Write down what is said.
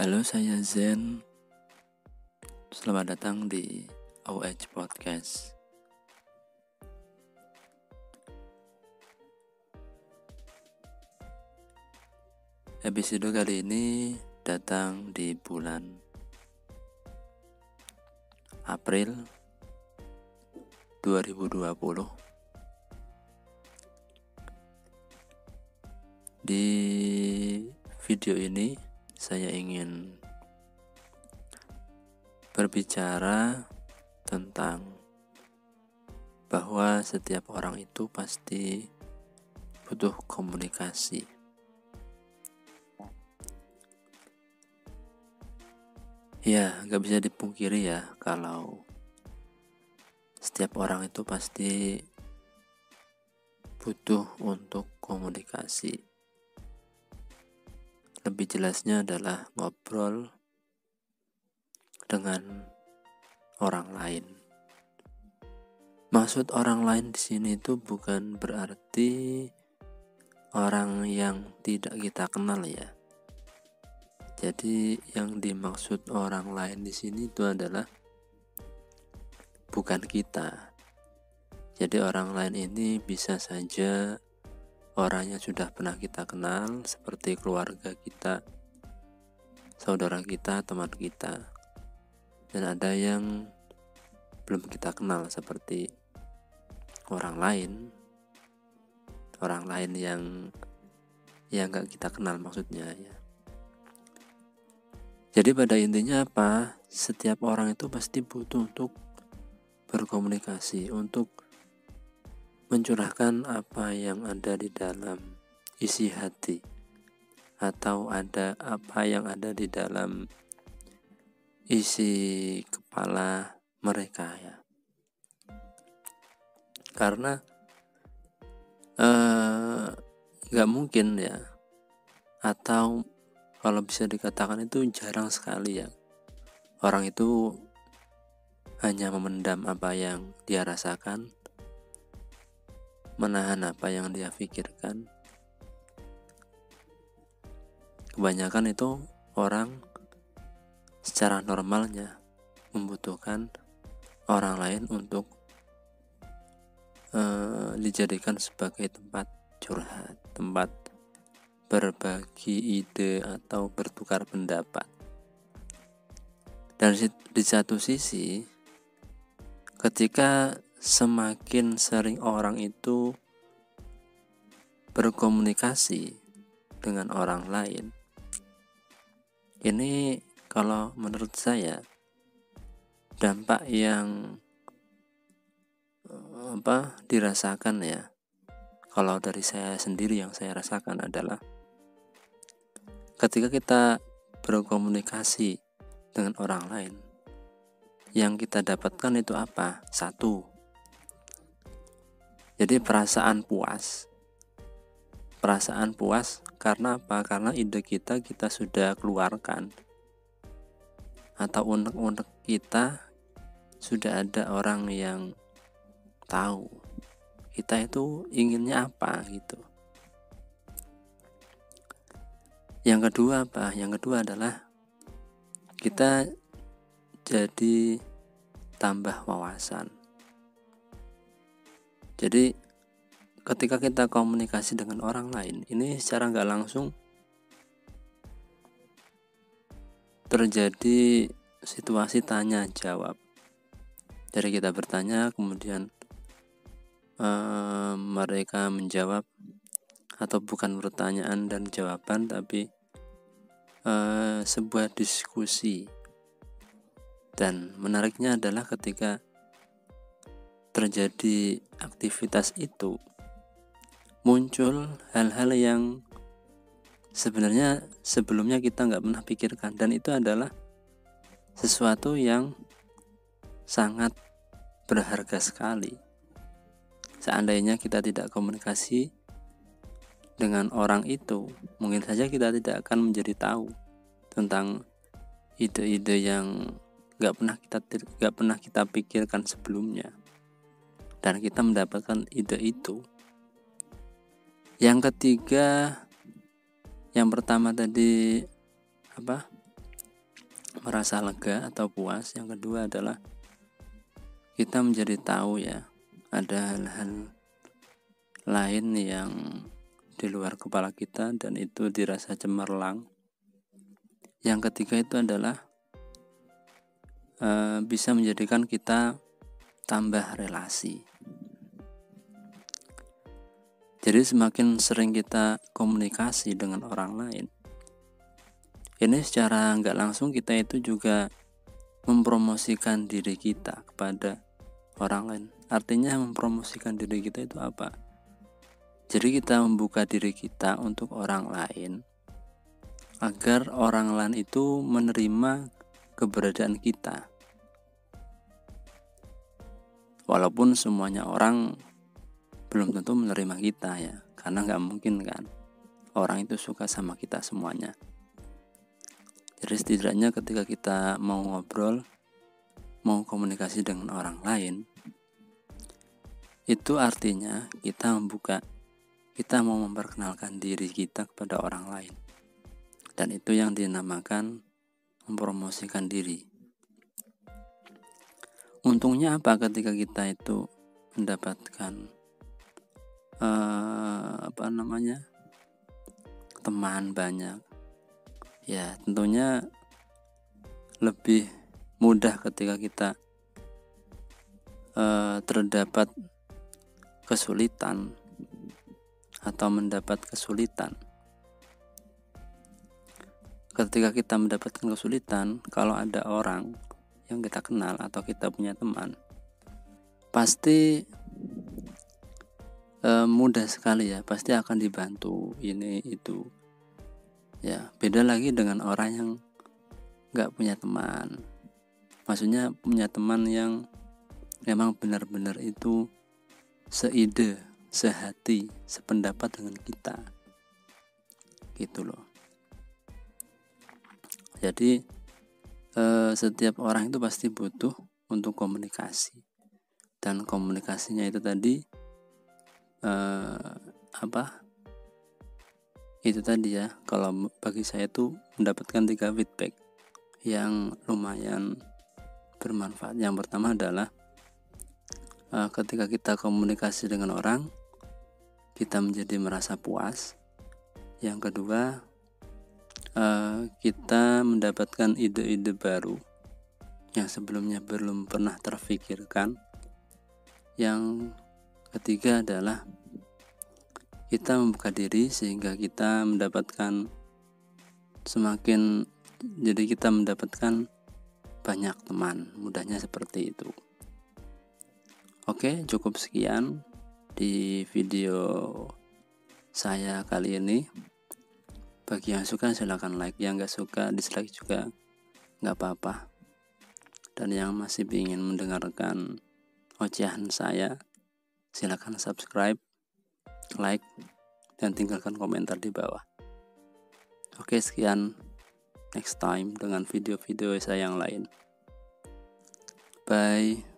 Halo, saya Zen. Selamat datang di OH Podcast. Episode kali ini datang di bulan April 2020. Di video ini saya ingin berbicara tentang bahwa setiap orang itu pasti butuh komunikasi. Ya, nggak bisa dipungkiri ya kalau setiap orang itu pasti butuh untuk komunikasi. Lebih jelasnya adalah ngobrol dengan orang lain. Maksud orang lain di sini itu bukan berarti orang yang tidak kita kenal ya. Jadi yang dimaksud orang lain di sini itu adalah bukan kita. Jadi orang lain ini bisa saja orang yang sudah pernah kita kenal seperti keluarga kita, saudara kita, teman kita. Dan ada yang belum kita kenal seperti orang lain, orang lain yang yang nggak kita kenal maksudnya ya. Jadi pada intinya apa? Setiap orang itu pasti butuh untuk berkomunikasi, untuk mencurahkan apa yang ada di dalam isi hati atau ada apa yang ada di dalam isi kepala mereka ya. Karena eh, nggak uh, mungkin ya. Atau kalau bisa dikatakan itu jarang sekali ya. Orang itu hanya memendam apa yang dia rasakan menahan apa yang dia pikirkan. Kebanyakan itu orang secara normalnya membutuhkan orang lain untuk uh, dijadikan sebagai tempat curhat, tempat berbagi ide atau bertukar pendapat. Dan di satu sisi, ketika semakin sering orang itu berkomunikasi dengan orang lain, ini kalau menurut saya dampak yang eh, apa dirasakan ya. Kalau dari saya sendiri yang saya rasakan adalah ketika kita berkomunikasi dengan orang lain yang kita dapatkan itu apa? Satu jadi perasaan puas. Perasaan puas karena apa? Karena ide kita kita sudah keluarkan. Atau unek-unek kita sudah ada orang yang tahu kita itu inginnya apa gitu. Yang kedua apa? Yang kedua adalah kita jadi tambah wawasan jadi ketika kita komunikasi dengan orang lain ini secara nggak langsung terjadi situasi tanya jawab dari kita bertanya kemudian uh, mereka menjawab atau bukan pertanyaan dan jawaban tapi uh, sebuah diskusi. Dan menariknya adalah ketika terjadi aktivitas itu muncul hal-hal yang sebenarnya sebelumnya kita nggak pernah pikirkan. Dan itu adalah sesuatu yang sangat berharga sekali. Seandainya kita tidak komunikasi dengan orang itu mungkin saja kita tidak akan menjadi tahu tentang ide-ide yang nggak pernah kita nggak pernah kita pikirkan sebelumnya dan kita mendapatkan ide itu. Yang ketiga, yang pertama tadi apa? merasa lega atau puas yang kedua adalah kita menjadi tahu ya ada hal-hal lain yang di luar kepala kita dan itu dirasa cemerlang yang ketiga itu adalah e, bisa menjadikan kita tambah relasi jadi semakin sering kita komunikasi dengan orang lain ini secara nggak langsung kita itu juga mempromosikan diri kita kepada orang lain. Artinya mempromosikan diri kita itu apa? Jadi kita membuka diri kita untuk orang lain agar orang lain itu menerima keberadaan kita. Walaupun semuanya orang belum tentu menerima kita ya, karena nggak mungkin kan orang itu suka sama kita semuanya. Jadi setidaknya ketika kita mau ngobrol, mau komunikasi dengan orang lain, itu artinya kita membuka, kita mau memperkenalkan diri kita kepada orang lain. Dan itu yang dinamakan mempromosikan diri. Untungnya apa ketika kita itu mendapatkan uh, apa namanya teman banyak ya tentunya lebih mudah ketika kita uh, terdapat kesulitan atau mendapat kesulitan. Ketika kita mendapatkan kesulitan, kalau ada orang yang kita kenal atau kita punya teman, pasti uh, mudah sekali ya, pasti akan dibantu ini itu. Ya beda lagi dengan orang yang nggak punya teman. Maksudnya punya teman yang memang benar-benar itu seide sehati sependapat dengan kita. Gitu loh. Jadi eh, setiap orang itu pasti butuh untuk komunikasi. Dan komunikasinya itu tadi eh, apa? Itu tadi ya kalau bagi saya itu mendapatkan tiga feedback yang lumayan bermanfaat. Yang pertama adalah uh, ketika kita komunikasi dengan orang kita menjadi merasa puas. Yang kedua uh, kita mendapatkan ide-ide baru yang sebelumnya belum pernah terfikirkan. Yang ketiga adalah kita membuka diri sehingga kita mendapatkan semakin jadi kita mendapatkan banyak teman mudahnya seperti itu. Oke cukup sekian di video saya kali ini bagi yang suka silahkan like yang gak suka dislike juga nggak apa-apa dan yang masih ingin mendengarkan ocehan saya silahkan subscribe like, dan tinggalkan komentar di bawah. Oke, sekian. Next time dengan video-video saya yang lain. Bye.